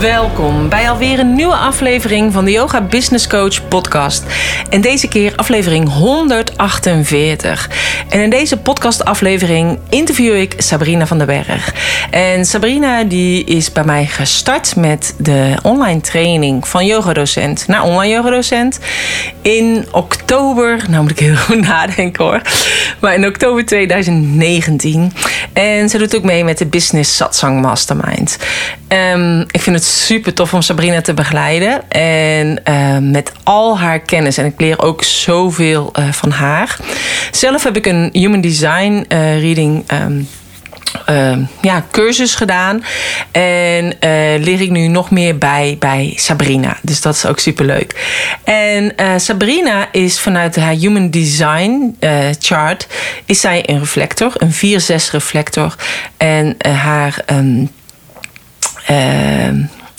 Welkom bij alweer een nieuwe aflevering van de Yoga Business Coach podcast. En deze keer aflevering 148. En in deze podcastaflevering interview ik Sabrina van den Berg. En Sabrina die is bij mij gestart met de online training van yogadocent naar online yogadocent in oktober, nou moet ik heel goed nadenken hoor, maar in oktober 2019. En ze doet ook mee met de Business Satsang Mastermind. Um, ik vind het super tof om Sabrina te begeleiden. En uh, met al haar kennis. En ik leer ook zoveel uh, van haar. Zelf heb ik een Human Design uh, reading. Um, uh, ja, cursus gedaan. En uh, leer ik nu nog meer bij, bij Sabrina. Dus dat is ook super leuk. En Sabrina is vanuit haar Human Design chart... is zij een reflector, een 4-6 reflector. En haar... Um,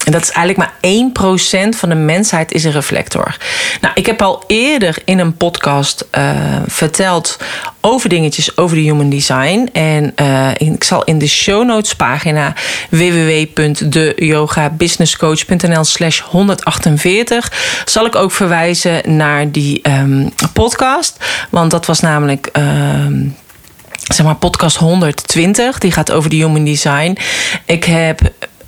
en dat is eigenlijk maar 1% van de mensheid is een reflector. Nou, ik heb al eerder in een podcast uh, verteld over dingetjes over de human design. En uh, ik zal in de show notes pagina www.deyogabusinesscoach.nl slash 148 zal ik ook verwijzen naar die um, podcast. Want dat was namelijk... Um, zeg maar podcast 120. Die gaat over de human design. Ik heb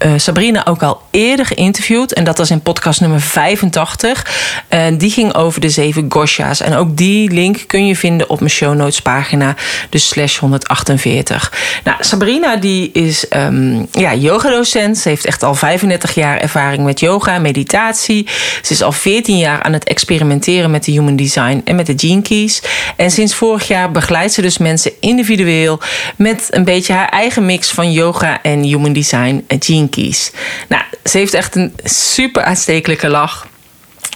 uh, Sabrina ook al eerder geïnterviewd. En dat was in podcast nummer 85. En die ging over de zeven Gosha's. En ook die link kun je vinden op mijn show notes pagina. Dus slash 148. Nou, Sabrina die is um, ja, yogadocent. Ze heeft echt al 35 jaar ervaring met yoga meditatie. Ze is al 14 jaar aan het experimenteren met de human design en met de gene keys. En sinds vorig jaar begeleidt ze dus mensen individueel met een beetje haar eigen mix van yoga en human design en gene Nou, ze heeft echt een super aanstekelijke lach.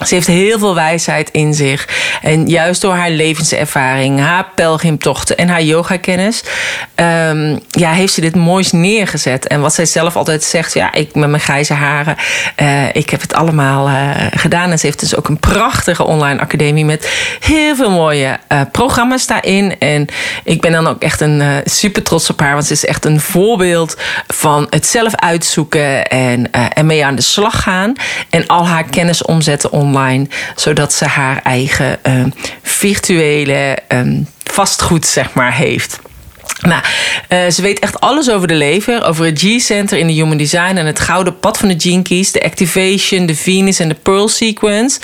Ze heeft heel veel wijsheid in zich. En juist door haar levenservaring, haar pelgrimtochten en haar yogakennis... Um, ja, heeft ze dit moois neergezet. En wat zij zelf altijd zegt, ja, ik met mijn grijze haren... Uh, ik heb het allemaal uh, gedaan. En ze heeft dus ook een prachtige online academie... met heel veel mooie uh, programma's daarin. En ik ben dan ook echt een super trots op haar... want ze is echt een voorbeeld van het zelf uitzoeken... en ermee aan de slag gaan. En al haar kennis omzetten online, zodat ze haar eigen uh, virtuele um, vastgoed zeg maar heeft. Nou, uh, ze weet echt alles over de lever, over het G-center in de Human Design en het gouden pad van de Gene de Activation, de Venus en de Pearl Sequence.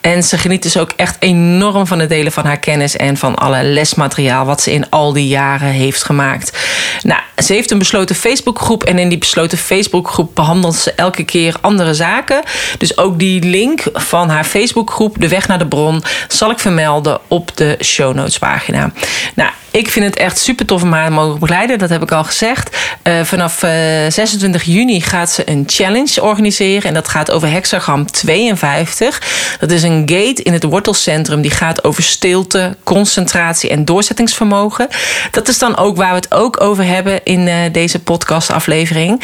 En ze geniet dus ook echt enorm van het delen van haar kennis en van alle lesmateriaal wat ze in al die jaren heeft gemaakt. Nou, ze heeft een besloten Facebookgroep en in die besloten Facebookgroep behandelt ze elke keer andere zaken. Dus ook die link van haar Facebookgroep, De Weg naar de Bron, zal ik vermelden op de show notes pagina. Nou, ik vind het echt super tof om haar mogen begeleiden. Dat heb ik al gezegd. Uh, vanaf uh, 26 juni gaat ze een challenge organiseren. En dat gaat over hexagram 52. Dat is een gate in het wortelcentrum. Die gaat over stilte, concentratie en doorzettingsvermogen. Dat is dan ook waar we het ook over hebben in uh, deze podcastaflevering.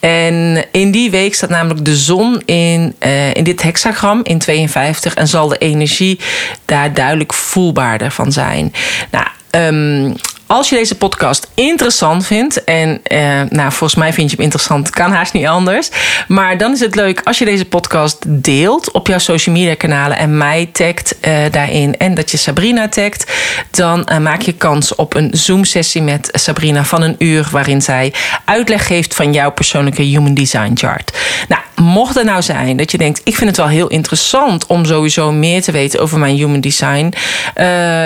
En in die week staat namelijk de zon in, in dit hexagram in 52. En zal de energie daar duidelijk voelbaarder van zijn. Nou, Um, als je deze podcast interessant vindt, en uh, nou, volgens mij vind je hem interessant, kan haast niet anders. Maar dan is het leuk als je deze podcast deelt op jouw social media kanalen en mij tagt uh, daarin en dat je Sabrina tagt. Dan uh, maak je kans op een Zoom-sessie met Sabrina van een uur, waarin zij uitleg geeft van jouw persoonlijke Human Design Chart. Nou, mocht het nou zijn dat je denkt, ik vind het wel heel interessant om sowieso meer te weten over mijn Human Design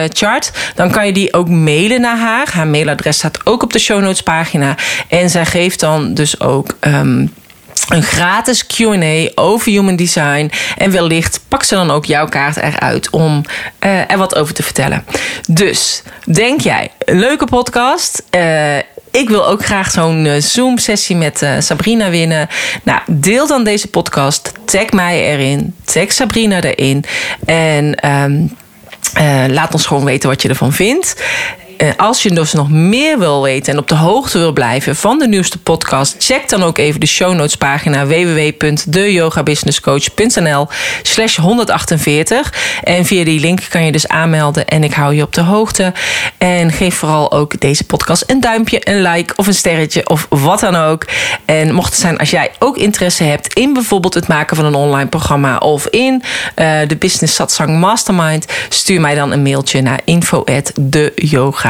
chart, dan kan je die ook mailen naar haar. Haar mailadres staat ook op de show notes pagina. En zij geeft dan dus ook. Um, een gratis QA over human design. En wellicht pak ze dan ook jouw kaart eruit om uh, er wat over te vertellen. Dus denk jij, een leuke podcast? Uh, ik wil ook graag zo'n uh, Zoom-sessie met uh, Sabrina winnen. Nou, deel dan deze podcast. Tag mij erin. Tag Sabrina erin. En. Um, laat ons gewoon weten wat je ervan vindt. Eh, als je dus nog meer wil weten en op de hoogte wil blijven van de nieuwste podcast, check dan ook even de show notes pagina www.deyogabusinesscoach.nl slash 148. En via die link kan je dus aanmelden en ik hou je op de hoogte. En geef vooral ook deze podcast een duimpje, een like of een sterretje of wat dan ook. En mocht het zijn als jij ook interesse hebt in bijvoorbeeld het maken van een online programma of in uh, de Business Satsang Mastermind, stuur mij dan een mailtje naar info at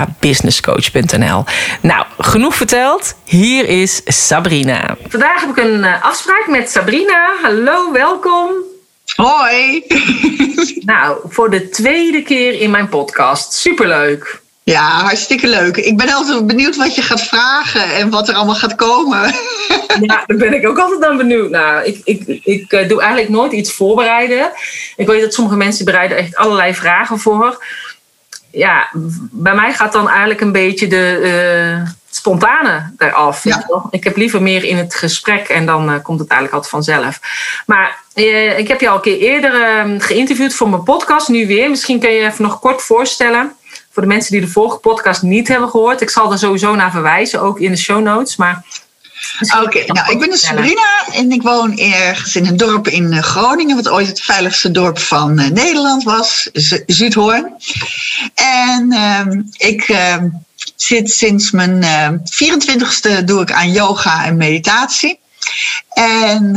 yogabusinesscoach.nl. Nou, genoeg verteld. Hier is Sabrina. Vandaag heb ik een eh, afspraak met Sabrina. Hallo, welkom. Hoi. nou, voor de tweede keer in mijn podcast. Superleuk. Ja, hartstikke leuk. Ik ben altijd benieuwd wat je gaat vragen en wat er allemaal gaat komen. ja, daar ben ik ook altijd aan benieuwd naar. Ik, ik, ik eh, doe eigenlijk nooit iets voorbereiden. Ik weet dat sommige mensen bereiden echt allerlei vragen voor ja, bij mij gaat dan eigenlijk een beetje de uh, spontane eraf. Ik heb liever meer in het gesprek en dan uh, komt het eigenlijk altijd vanzelf. Maar uh, ik heb je al een keer eerder ehm, geïnterviewd voor mijn podcast, nu weer. Misschien kun je je even nog kort voorstellen. Voor de mensen die de vorige podcast niet hebben gehoord. Ik zal er sowieso naar verwijzen, ook in de show notes. Maar Oké, nou, ik ben dus Sabrina en ik woon ergens in een dorp in eh, Groningen, wat ooit het veiligste dorp van uh, Nederland was, Zuidhoorn. En uh, ik uh, zit sinds mijn 24ste eh, doe ik aan yoga en meditatie. En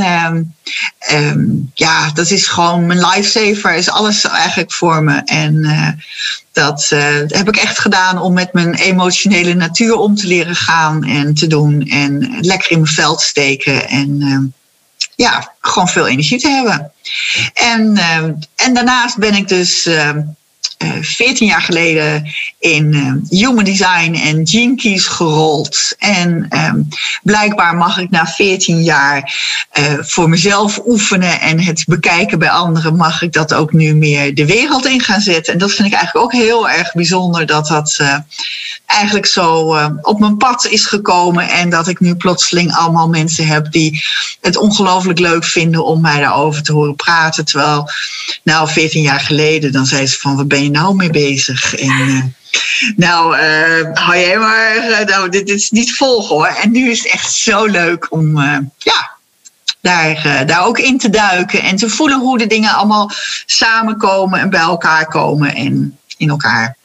um, ja, dat is gewoon mijn lifesaver, is alles eigenlijk voor me. En uh, dat uh, heb ik echt gedaan om met mijn emotionele natuur om te leren gaan en te doen. En lekker in mijn veld steken. En uh, ja, gewoon veel energie te hebben. En, en daarnaast ben ik dus 14 eh, jaar geleden in uh, Human Design en Gene Keys gerold. En ehm, blijkbaar mag ik na 14 jaar uh, voor mezelf oefenen en het bekijken bij anderen, mag ik dat ook nu meer de wereld in gaan zetten. En dat vind ik eigenlijk ook heel erg bijzonder dat dat eigenlijk zo op mijn pad is gekomen en dat ik nu plotseling allemaal mensen heb die het ongelooflijk leuk vinden om mij daarover te horen praten. Terwijl, nou, 14 jaar geleden, dan zei ze van, wat ben je nou mee bezig? En, uh, nou, uh, hou jij maar, uh, nou, dit, dit, is niet volgen hoor. En nu is het echt zo leuk om, ja, daar, daar ook in te duiken en te voelen hoe de dingen allemaal samenkomen en bij elkaar komen en in elkaar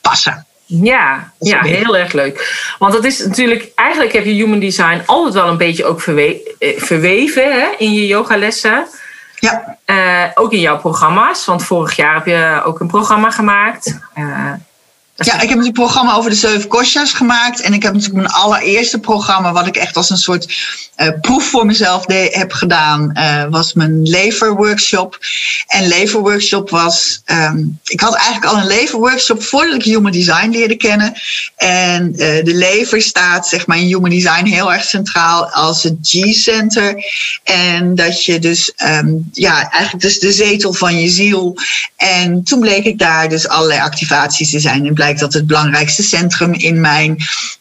passen. Ja, ja, heel erg leuk. Want dat is natuurlijk, eigenlijk heb je human design altijd wel een beetje ook verweven hè, in je yogalessen. Ja. Uh, ook in jouw programma's, want vorig jaar heb je ook een programma gemaakt. Uh, ja, ik heb een programma over de zeven kostjas gemaakt. En ik heb natuurlijk mijn allereerste programma, wat ik echt als een soort uh, proef voor mezelf de, heb gedaan, uh, was mijn leverworkshop. En leverworkshop was, um, ik had eigenlijk al een leverworkshop voordat ik Human Design leerde kennen. En uh, de lever staat, zeg maar, in Human Design heel erg centraal als het G-center. En dat je dus, um, ja, eigenlijk dus de zetel van je ziel. En toen bleek ik daar dus allerlei activaties te zijn. En blijkt dat het belangrijkste centrum in mijn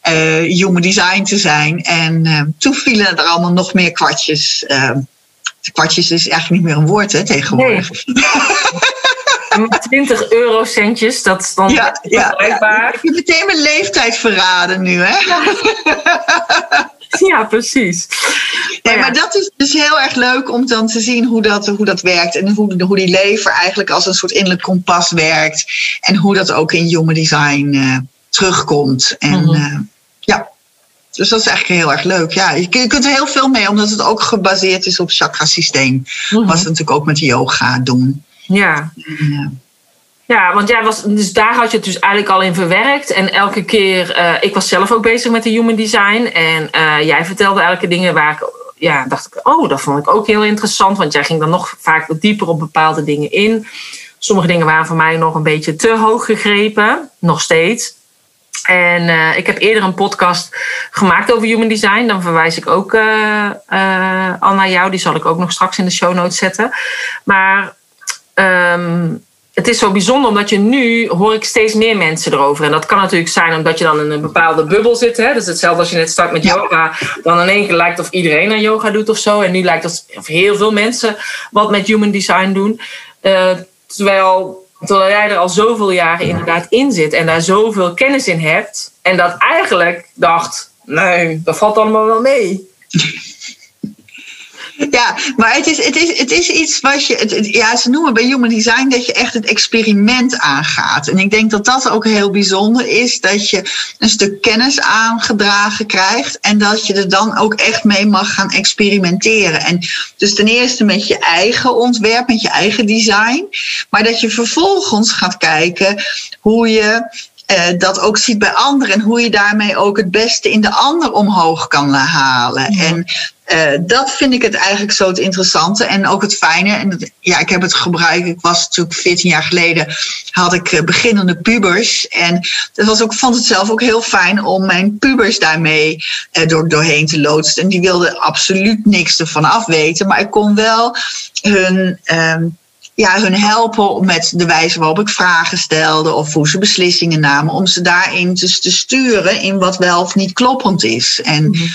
uh, human design te zijn. En uh, toen vielen er allemaal nog meer kwartjes. Uh, kwartjes is eigenlijk niet meer een woord hè, tegenwoordig. Nee. 20 eurocentjes, dat is dan ja, ja, ja, Ik heb meteen mijn leeftijd verraden nu, hè? Ja, precies. Nee, maar dat is dus heel erg leuk om dan te zien hoe dat, hoe dat werkt. En hoe, hoe die lever eigenlijk als een soort innerlijk kompas werkt. En hoe dat ook in jonge design uh, terugkomt. En mm uh, ja, dus dat is eigenlijk heel erg leuk. Ja, je, kunt er heel veel mee, omdat het ook gebaseerd is op chakrasysteem. Mm -hmm. Wat we natuurlijk ook met yoga doen. Ja. En, uh, ja, want jij was, dus daar had je het dus eigenlijk al in verwerkt. En elke keer, uh, ik was zelf ook bezig met de human design. En uh, jij vertelde elke dingen waar ik, ja, dacht ik, oh, dat vond ik ook heel interessant. Want jij ging dan nog vaak wat dieper op bepaalde dingen in. Sommige dingen waren voor mij nog een beetje te hoog gegrepen, nog steeds. En uh, ik heb eerder een podcast gemaakt over human design. Dan verwijs ik ook al naar jou. Die zal ik ook nog straks in de show notes zetten. Maar um, het is zo bijzonder omdat je nu hoor ik steeds meer mensen erover. En dat kan natuurlijk zijn omdat je dan in een bepaalde bubbel zit. Hè? Dus hetzelfde als je net start met yoga. Dan in één keer lijkt of iedereen aan yoga doet of zo. En nu lijkt het of heel veel mensen wat met human design doen. Uh, terwijl Terwijl jij er al zoveel jaren inderdaad in zit en daar zoveel kennis in hebt. En dat eigenlijk dacht, nee, dat valt allemaal wel mee. Ja, maar het is, het is, het is iets wat je. Het, ja, ze noemen bij Human Design dat je echt het experiment aangaat. En ik denk dat dat ook heel bijzonder is. Dat je een stuk kennis aangedragen krijgt. En dat je er dan ook echt mee mag gaan experimenteren. En dus ten eerste met je eigen ontwerp, met je eigen design. Maar dat je vervolgens gaat kijken hoe je uh, dat ook ziet bij anderen. En hoe je daarmee ook het beste in de ander omhoog kan halen. Ja. En uh, dat vind ik het eigenlijk zo het interessante en ook het fijne. En ja, ik heb het gebruikt. Ik was natuurlijk 14 jaar geleden had ik uh, beginnende pubers. En dat was ook, vond het zelf ook heel fijn om mijn pubers daarmee uh, door, doorheen te loodsen. En die wilden absoluut niks ervan afweten. Maar ik kon wel hun. Um, ja, hun helpen met de wijze waarop ik vragen stelde of hoe ze beslissingen namen, om ze daarin dus te sturen in wat wel of niet kloppend is. En -hmm.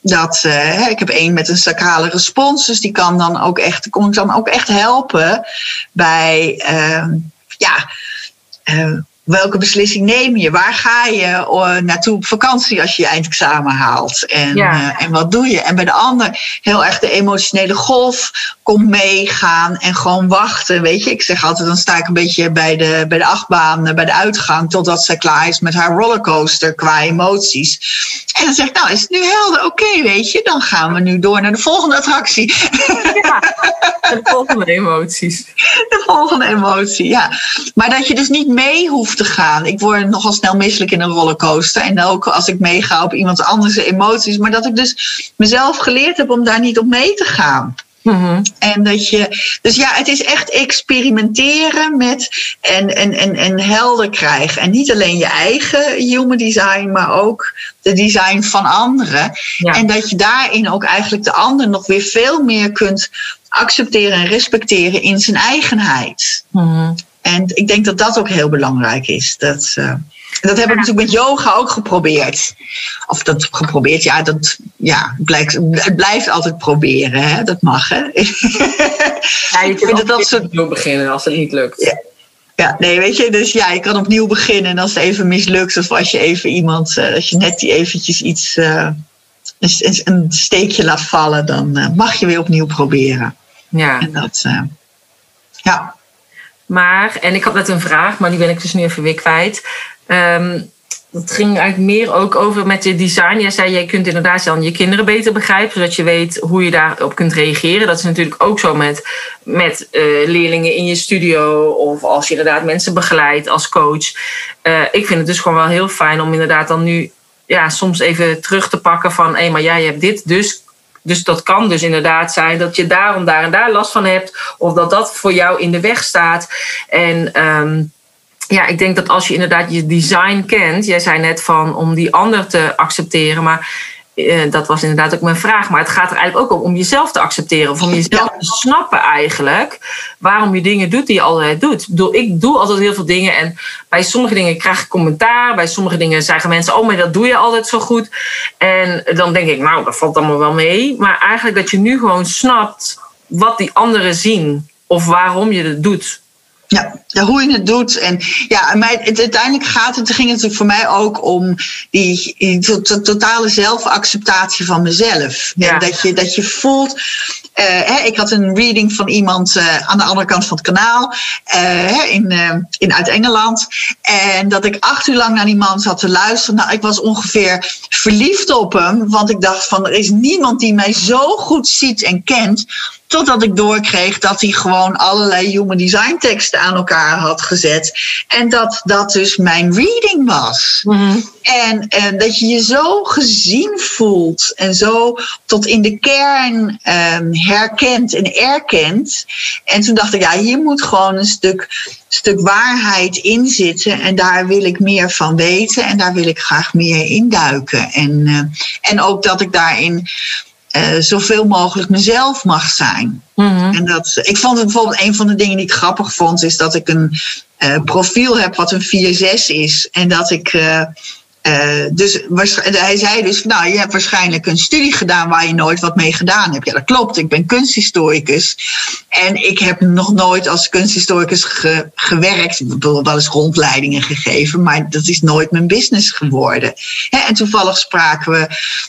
Dat, uh, ik heb één met een sacrale respons, dus die kan dan ook echt, kon ik dan ook echt helpen bij, uh, ja, uh, welke beslissing neem je? Waar ga je uh, naartoe op vakantie als je je eindexamen haalt? En, ja. uh, en wat doe je? En bij de ander heel erg de emotionele golf komt meegaan en gewoon wachten. Weet je, ik zeg altijd, dan sta ik een beetje bij de, bij de achtbaan, bij de uitgang, totdat zij klaar is met haar rollercoaster qua emoties. En dan zeg ik, nou is het nu helder? Oké, okay, weet je, dan gaan we nu door naar de volgende attractie. Ja, de volgende emoties. De volgende emotie, ja. Maar dat je dus niet mee hoeft te gaan. Ik word nogal snel misselijk in een rollercoaster. En ook als ik meega op iemand anders emoties. Maar dat ik dus mezelf geleerd heb om daar niet op mee te gaan. Mm-hmm. En dat je, dus ja, het is echt experimenteren met en, en, en, en helder krijgen. En niet alleen je eigen human design, maar ook de design van anderen. Ja. En dat je daarin ook eigenlijk de ander nog weer veel meer kunt accepteren en respecteren in zijn eigenheid. Mm-hmm. En ik denk dat dat ook heel belangrijk is. Dat, uh, dat heb ik natuurlijk met yoga ook geprobeerd. Of dat geprobeerd, ja, dat ja, blijkt, het blijft altijd proberen. Hè? Dat mag, hè? Ja, je kunt dat soort... opnieuw beginnen als het niet lukt. Ja. Ja, nee, weet je, dus ja, je kan opnieuw beginnen en als het even mislukt, of als je even iemand, uh, als je net die eventjes iets, uh, een, een, steekje laat vallen, dan mag je weer opnieuw proberen. Ja. En dat, ja. Maar, en ik had net een vraag, maar die ben ik dus nu even weer kwijt. Dat ging eigenlijk meer ook over met je design. Jij zei, jij kunt inderdaad dan je kinderen beter begrijpen, zodat je weet hoe je daarop kunt reageren. Dat is natuurlijk ook zo met, met uh, leerlingen in je studio of als je inderdaad mensen begeleidt als coach. Uh, ik vind het dus gewoon wel heel fijn om inderdaad dan nu ja, soms even terug te pakken van, hé, maar jij hebt dit, dus dus dat kan dus inderdaad zijn dat je daarom daar en daar last van hebt. Of dat dat voor jou in de weg staat. En um, ja, ik denk dat als je inderdaad je design kent. Jij zei net van om die ander te accepteren. Maar uh, dat was inderdaad ook mijn vraag. Maar het gaat er eigenlijk ook om om jezelf te accepteren. Of om jezelf te snappen eigenlijk. Waarom je dingen doet die je altijd doet. Ik, bedoel, ik doe altijd heel veel dingen. En bij sommige dingen krijg ik commentaar. Bij sommige dingen zeggen mensen... Oh, maar dat doe je altijd zo goed. En dan denk ik, nou, dat valt allemaal wel mee. Maar eigenlijk dat je nu gewoon snapt wat die anderen zien. Of waarom je het doet. Ja, ja, hoe je het doet. En ja, maar het, uiteindelijk gaat het, ging het natuurlijk voor mij ook om die, die to, totale zelfacceptatie van mezelf. Ja. En dat je, dat je voelt. Uh, hè, ik had een reading van iemand uh, aan de andere kant van het kanaal uh, in, in uit Engeland. En dat ik acht uur lang naar die man zat te luisteren. Nou, ik was ongeveer verliefd op hem. Want ik dacht van er is niemand die mij zo goed ziet en kent. Totdat ik doorkreeg dat hij gewoon allerlei human design teksten aan elkaar had gezet. En dat dat dus mijn reading was. Mm-hmm. En, en dat je je zo gezien voelt en zo tot in de kern um, herkent en erkent. En toen dacht ik, ja, hier moet gewoon een stuk, stuk waarheid in zitten. En daar wil ik meer van weten en daar wil ik graag meer induiken. En, uh, en ook dat ik daarin uh, zoveel mogelijk mezelf mag zijn. Mm-hmm. En dat, ik vond het bijvoorbeeld een van de dingen die ik grappig vond, is dat ik een uh, profiel heb wat een 4-6 is. En dat ik Uh, dus hij zei dus, nou, je hebt waarschijnlijk een studie gedaan waar je nooit wat mee gedaan hebt. Ja, dat klopt. Ik ben kunsthistoricus. En ik heb nog nooit als kunsthistoricus ge, gewerkt. Ik heb wel eens rondleidingen gegeven, maar dat is nooit mijn business geworden. en toevallig spraken we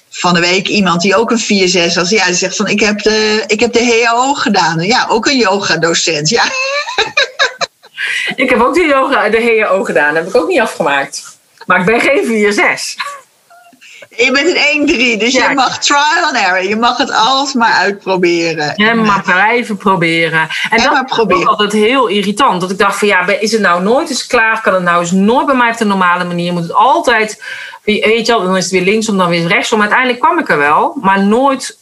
van de week iemand die ook een 4-6 was. Ja, die zegt van, ik heb de, ik heb de HAO gedaan. Ja, ook een yoga-docent. Ja. Ik heb ook de, yoga, de HAO gedaan. Dat heb ik ook niet afgemaakt. Maar ik ben geen 4-6. Je bent een 1-3, dus je mag trial and error. Je mag het alles maar uitproberen. En maar blijven proberen. En, en dat is altijd heel irritant. Dat ik dacht van ja, is het nou nooit eens klaar? Kan het nou eens nooit bij mij op de normale manier? Moet het altijd, weet je wel, dan is het weer linksom, dan weer rechtsom. Uiteindelijk kwam ik er wel, maar nooit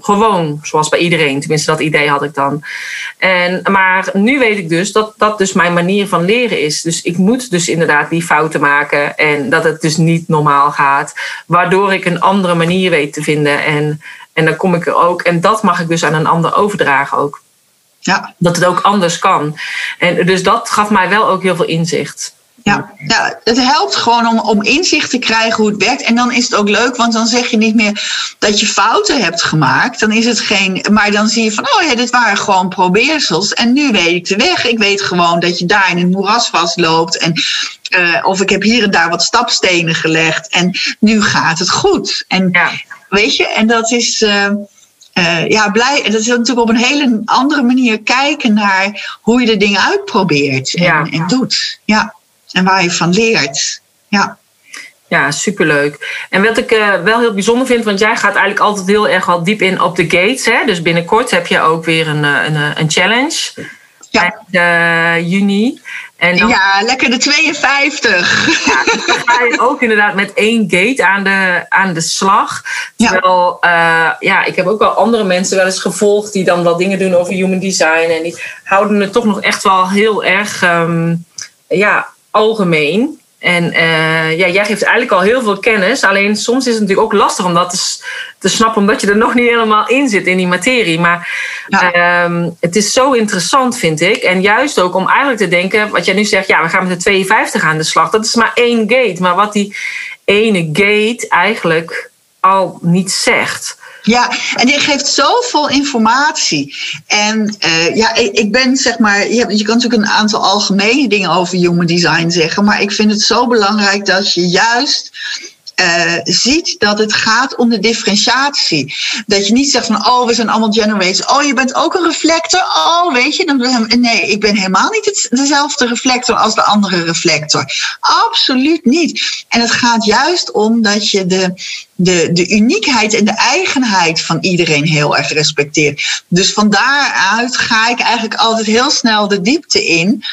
gewoon, zoals bij iedereen. Tenminste, dat idee had ik dan. En, maar nu weet ik dus dat dat dus mijn manier van leren is. Dus ik moet dus inderdaad die fouten maken. En dat het dus niet normaal gaat. Waardoor ik een andere manier weet te vinden. En, en dan kom ik er ook. En dat mag ik dus aan een ander overdragen ook. Ja. Dat het ook anders kan. En dus dat gaf mij wel ook heel veel inzicht. Ja, ja, het helpt gewoon om, om inzicht te krijgen hoe het werkt. En dan is het ook leuk, want dan zeg je niet meer dat je fouten hebt gemaakt. Dan is het geen. Maar dan zie je van, oh ja, dit waren gewoon probeersels. En nu weet ik de weg. Ik weet gewoon dat je daar in het moeras vastloopt. En, uh, of ik heb hier en daar wat stapstenen gelegd. En nu gaat het goed. En ja. weet je, en dat is. Uh, uh, ja, blij. Dat is natuurlijk op een hele andere manier kijken naar hoe je de dingen uitprobeert en, ja. en doet. Ja en waar je van leert. Ja. Ja, superleuk. En wat ik uh, wel heel bijzonder vind, want jij gaat eigenlijk altijd heel erg al diep in op de gates. Hè? Dus binnenkort heb je ook weer een, eh, een, eh, een challenge. Ja. Uh, juni. En dan, ja, lekker de 52. Ja, dan ga je ook inderdaad met één gate aan de, aan de slag. Terwijl, ja. ja, ik heb ook wel andere mensen wel eens gevolgd die dan wel dingen doen over human design. En die houden het toch nog echt wel heel erg um, ja, algemeen. En uh, ja, jij geeft eigenlijk al heel veel kennis. Alleen soms is het natuurlijk ook lastig om dat te, te snappen, omdat je er nog niet helemaal in zit in die materie. Maar ja. um, het is zo interessant, vind ik. En juist ook om eigenlijk te denken, wat jij nu zegt, ja, we gaan met de 52 aan de slag. Dat is maar één gate. Maar wat die ene gate eigenlijk al niet zegt. Ja, en die geeft zoveel informatie. En uh, ja, ik, ik, ben zeg maar, je, je kan natuurlijk een aantal algemene dingen over human design zeggen, maar ik vind het zo belangrijk dat je juist uh, ziet dat het gaat om de differentiatie. Dat je niet zegt van, oh, we zijn allemaal generators. Oh, je bent ook een reflector. Oh, weet je, nee, ik ben helemaal niet het, dezelfde reflector als de andere reflector. Absoluut niet. En het gaat juist om dat je de, de, de uniekheid en de eigenheid van iedereen heel erg respecteert. Dus van daaruit ga ik eigenlijk altijd heel snel de diepte in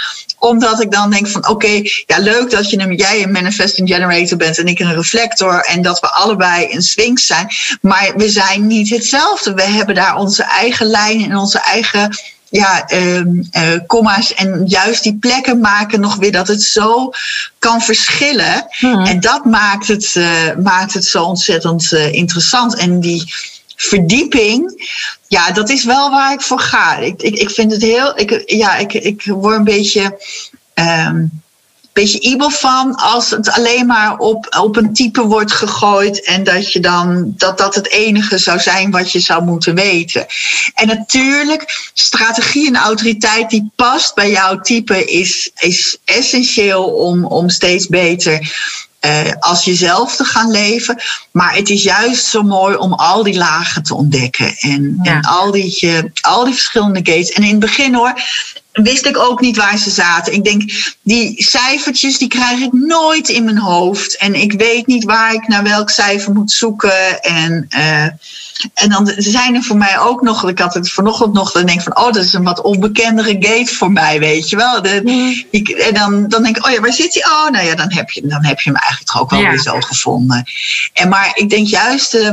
omdat ik dan denk van oké, ja leuk dat je een, jij een manifesting generator bent en ik een reflector. En dat we allebei een sphinx zijn. Maar we zijn niet hetzelfde. We hebben daar onze eigen lijnen en onze eigen ja, uh, comma's en juist die plekken maken nog weer dat het zo kan verschillen. Hmm. En dat maakt het, uh, maakt het zo ontzettend uh, interessant. En die verdieping, ja, dat is wel waar ik voor ga. Ik, ik, ik vind het heel, ik, ja, ik, ik word een beetje. Um, beetje ibel van als het alleen maar op, op een type wordt gegooid en dat je dan dat dat het enige zou zijn wat je zou moeten weten. En natuurlijk, strategie en autoriteit die past bij jouw type is, is essentieel om, om steeds beter uh, als jezelf te gaan leven. Maar het is juist zo mooi om al die lagen te ontdekken. En, en al, die, uh, al die verschillende gates. En in het begin hoor, wist ik ook niet waar ze zaten. Ik denk, die cijfertjes die krijg ik nooit in mijn hoofd. En ik weet niet waar ik naar welk cijfer moet zoeken. En, uh, en dan zijn er voor mij ook nog, ik had het vanochtend nog, dan denk ik van, oh, dat is een wat onbekendere gate voor mij, weet je wel. De, mm. ik, en dan, dan denk ik, oh ja, waar zit hij? Oh, nou ja, dan heb je, dan heb je hem eigenlijk toch ook wel ja. weer zo gevonden. En maar ik denk juist... Uh,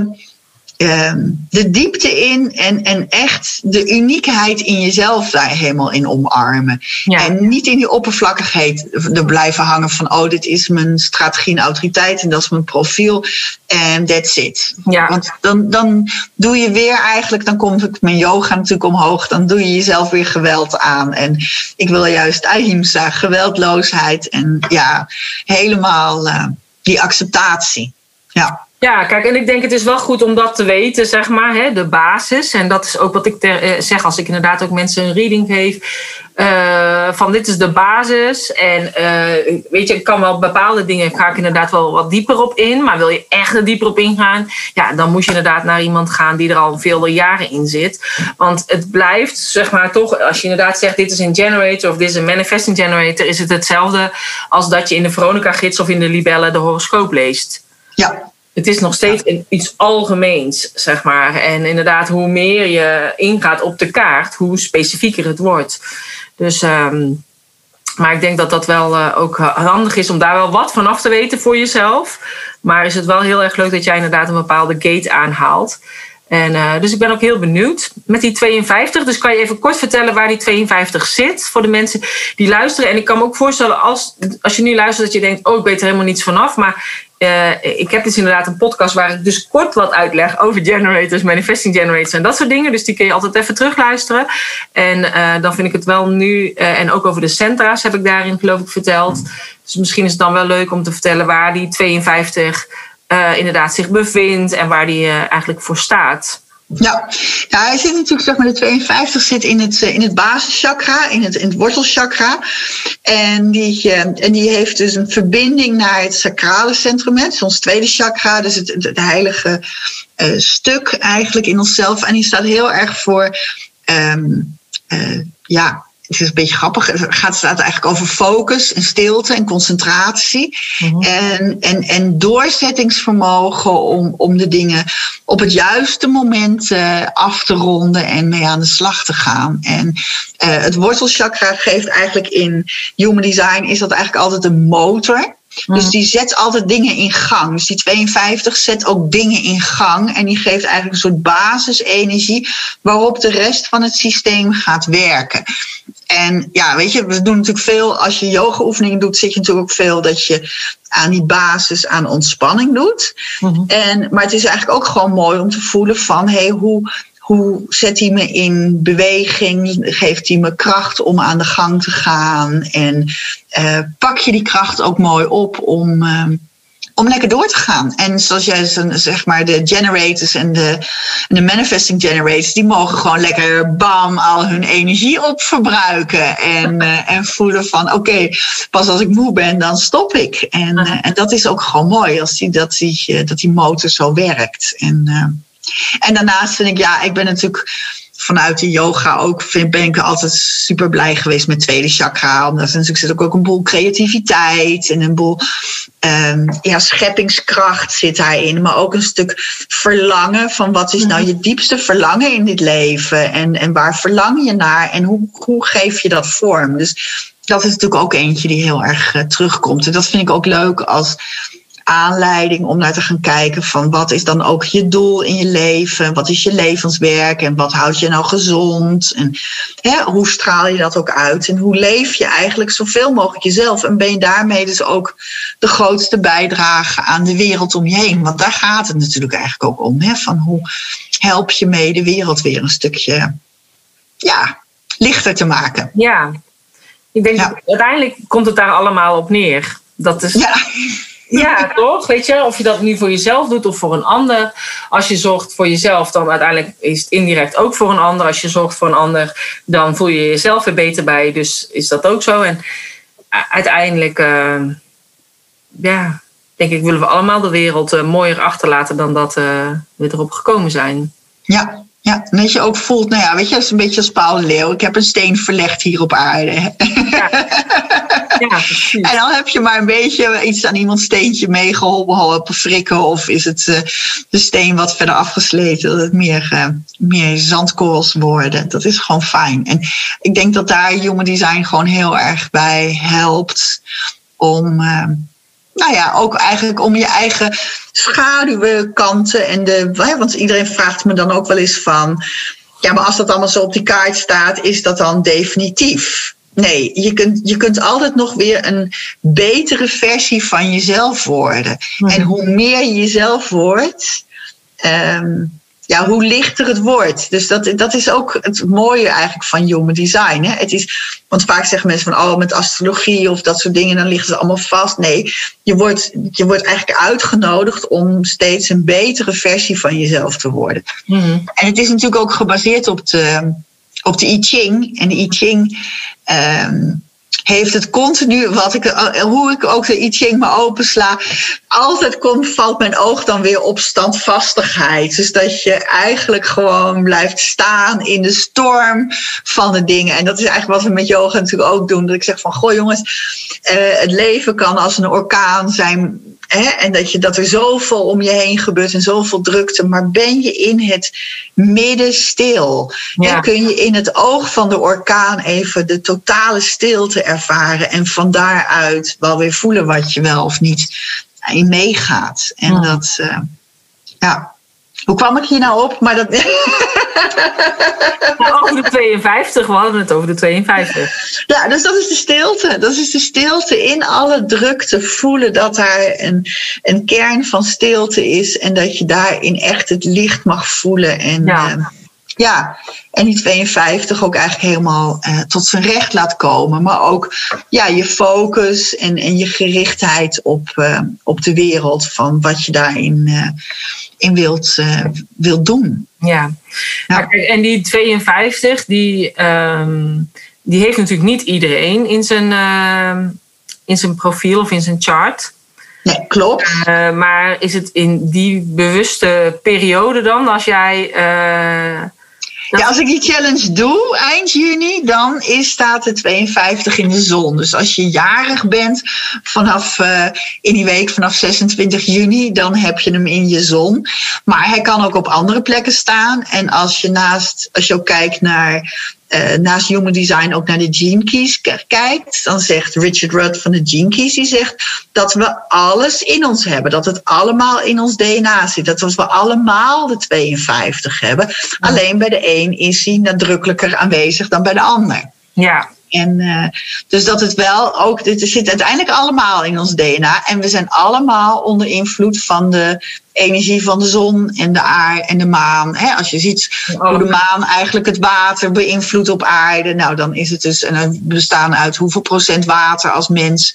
Ehm, de diepte in en, en echt de uniekheid in jezelf daar helemaal in omarmen. En niet in die oppervlakkigheid er blijven hangen van, oh, dit is mijn strategie en autoriteit en dat is mijn profiel en that's it. Ja. Want dan, dan doe je weer eigenlijk, dan komt mijn yoga natuurlijk omhoog, dan doe je jezelf weer geweld aan. En ik wil juist ahimsa, geweldloosheid en ja, helemaal. Uh, die acceptatie. Ja. Ja, kijk, en ik denk het is wel goed om dat te weten, zeg maar, hè, de basis. En dat is ook wat ik eh, zeg als ik inderdaad ook mensen een reading geef. Uh, van dit is de basis. En uh, weet je, ik kan wel bepaalde dingen, ga ik inderdaad wel wat dieper op in. Maar wil je echt er dieper op ingaan, ja, dan moet je inderdaad naar iemand gaan die er al vele jaren in zit. Want het blijft, zeg maar, toch, als je inderdaad zegt dit is een generator of dit is een manifesting generator, is het hetzelfde als dat je in de Veronica-gids of in de Libelle de horoscoop leest. Ja, het is nog steeds iets algemeens, zeg maar. En inderdaad, hoe meer je ingaat op de kaart, hoe specifieker het wordt. Dus, um, maar ik denk dat dat wel uh, ook handig is om daar wel wat van af te weten voor jezelf. Maar is het wel heel erg leuk dat jij inderdaad een bepaalde gate aanhaalt. En, uh, dus ik ben ook heel benieuwd met die 52. Dus kan je even kort vertellen waar die 52 zit voor de mensen die luisteren. En ik kan me ook voorstellen als, als je nu luistert dat je denkt, oh ik weet er helemaal niets vanaf. Maar uh, ik heb dus inderdaad een podcast waar ik dus kort wat uitleg over generators, manifesting generators en dat soort dingen. Dus die kun je altijd even terugluisteren. En uh, dan vind ik het wel nu, uh, en ook over de centra's heb ik daarin geloof ik verteld. Dus misschien is het dan wel leuk om te vertellen waar die 52 inderdaad zich bevindt en waar die eigenlijk voor staat. Ja. ja, hij zit natuurlijk, zeg maar, de 52 zit in het, in het basischakra, in het, in het wortelchakra. En die, en die heeft dus een verbinding naar het sacrale centrum, het is ons tweede chakra, dus het, het, heilige uh, stuk eigenlijk in onszelf. En die staat heel erg voor, um, uh, ja, het is een beetje grappig. Het gaat staat eigenlijk over focus en stilte en concentratie. Mm-hmm. En, en, en doorzettingsvermogen om, om de dingen op het juiste moment uh, af te ronden en mee aan de slag te gaan. En uh, het wortelchakra geeft eigenlijk in human design is dat eigenlijk altijd een motor. Dus die zet altijd dingen in gang. Dus die 52 zet ook dingen in gang. En die geeft eigenlijk een soort basisenergie waarop de rest van het systeem gaat werken. En ja, weet je, we doen natuurlijk veel, als je yoga oefeningen doet, zit je natuurlijk ook veel dat je aan die basis aan ontspanning doet. Mm-hmm. en, maar het is eigenlijk ook gewoon mooi om te voelen van, hé, hey, hoe, hoe zet hij me in beweging? Geeft hij me kracht om aan de gang te gaan? En uh, pak je die kracht ook mooi op om, uh, om lekker door te gaan? En zoals jij zeg maar, de generators en de, de manifesting generators, die mogen gewoon lekker bam al hun energie opverbruiken. En, uh, en voelen van oké, okay, pas als ik moe ben, dan stop ik. En, en dat is ook gewoon mooi als die, dat, die, dat die motor zo werkt. En en daarnaast vind ik, ja, ik ben natuurlijk vanuit de yoga ook, vind, ben ik altijd super blij geweest met tweede chakra. Omdat er natuurlijk zit ook, ook een boel creativiteit en een boel um, ja, scheppingskracht zit daarin. Maar ook een stuk verlangen van wat is nou je diepste verlangen in dit leven? En, en waar verlang je naar? En hoe, hoe geef je dat vorm? Dus dat is natuurlijk ook eentje die heel erg uh, terugkomt. En dat vind ik ook leuk als aanleiding om naar te gaan kijken van wat is dan ook je doel in je leven? Wat is je levenswerk en wat houdt je nou gezond? En hè, hoe straal je dat ook uit? En hoe leef je eigenlijk zoveel mogelijk jezelf? En ben je daarmee dus ook de grootste bijdrage aan de wereld om je heen? Want daar gaat het natuurlijk eigenlijk ook om. Hè? Van hoe help je mee de wereld weer een stukje ja, lichter te maken? Ja, ik denk ja. uiteindelijk komt het daar allemaal op neer. Dat is, ja. Ja, toch? Weet je, of je dat nu voor jezelf doet of voor een ander. Als je zorgt voor jezelf, dan uiteindelijk is het indirect ook voor een ander. Als je zorgt voor een ander, dan voel je jezelf er beter bij. Dus is dat ook zo. En uiteindelijk, uh, ja, denk ik, willen we allemaal de wereld uh, mooier achterlaten dan dat uh, we erop gekomen zijn. Ja, ja, en dat je ook voelt, nou ja, weet je, het is een beetje als Paul Leeuw. Ik heb een steen verlegd hier op aarde. Ja. ja en dan heb je maar een beetje iets aan iemands steentje meegeholpen, frikken. Of is het uh, de steen wat verder afgesleten, dat het meer, uh, meer zandkorrels worden. Dat is gewoon fijn. En ik denk dat daar Human Design gewoon heel erg bij helpt om... Uh, nou ja, ook eigenlijk om je eigen schaduwkanten en de. Want iedereen vraagt me dan ook wel eens van. Ja, maar als dat allemaal zo op die kaart staat, is dat dan definitief? Nee, je kunt, je kunt altijd nog weer een betere versie van jezelf worden. Mhm. En hoe meer je jezelf wordt, um, ja, hoe lichter het wordt. Dus dat, dat is ook het mooie eigenlijk van human design. Hè? Het is, want vaak zeggen mensen van, oh, met astrologie of dat soort dingen, dan ligt het allemaal vast. Nee, je wordt, je wordt eigenlijk uitgenodigd om steeds een betere versie van jezelf te worden. Mhm. En het is natuurlijk ook gebaseerd op de, op de I Ching. En de I Ching. Ehm, heeft het continu, wat ik, eh, hoe ik ook de I Ching me opensla, altijd komt, valt mijn oog dan weer op standvastigheid. Dus dat je eigenlijk gewoon blijft staan in de storm van de dingen. En dat is eigenlijk wat we met yoga natuurlijk ook doen. Dat ik zeg van, goh jongens, uh, het leven kan als een orkaan zijn en dat, je, dat er zoveel om je heen gebeurt en zoveel drukte. Maar ben je in het midden stil? En kun je in het oog van de orkaan even de totale stilte ervaren. En van daaruit wel weer voelen wat je wel of niet in meegaat. En dat, uh, ja. Hoe kwam ik hier nou op? Maar dat... Over de 52, we hadden het over de 52. Ja, dus dat is de stilte. Dat is de stilte in alle drukte. Voelen dat daar een, een kern van stilte is. En dat je daarin echt het licht mag voelen. En, ja. Uh, ja, en die 52 ook eigenlijk helemaal uh, tot zijn recht laat komen. Maar ook ja, je focus en, en je gerichtheid op, uh, op de wereld. Van wat je daarin uh, in wilt, wilt doen. Ja. ja. En die 52, die, um, die heeft natuurlijk niet iedereen in zijn, in zijn profiel of in zijn chart. Nee, klopt. maar is het in die bewuste periode dan, als jij ja, als ik die challenge doe eind juni, dan is, staat de 52 in de zon. Dus als je jarig bent vanaf uh, in die week vanaf 26 juni, dan heb je hem in je zon. Maar hij kan ook op andere plekken staan. En als je naast, als je ook kijkt naar uh, naast Human Design ook naar de Gene Keys kijkt, dan zegt Richard Rudd van de Gene Keys, die zegt dat we alles in ons hebben. Dat het allemaal in ons DNA zit. Dat we allemaal de 52 hebben. Alleen bij de een is hij nadrukkelijker aanwezig dan bij de ander. Ja. En uh, dus dat het wel ook, dit zit uiteindelijk allemaal in ons DNA. En we zijn allemaal onder invloed van de energie van de zon en de aarde en de maan. als je ziet hoe de maan eigenlijk het water beïnvloedt op aarde, nou dan is het dus, en bestaan uit hoeveel procent water als mens.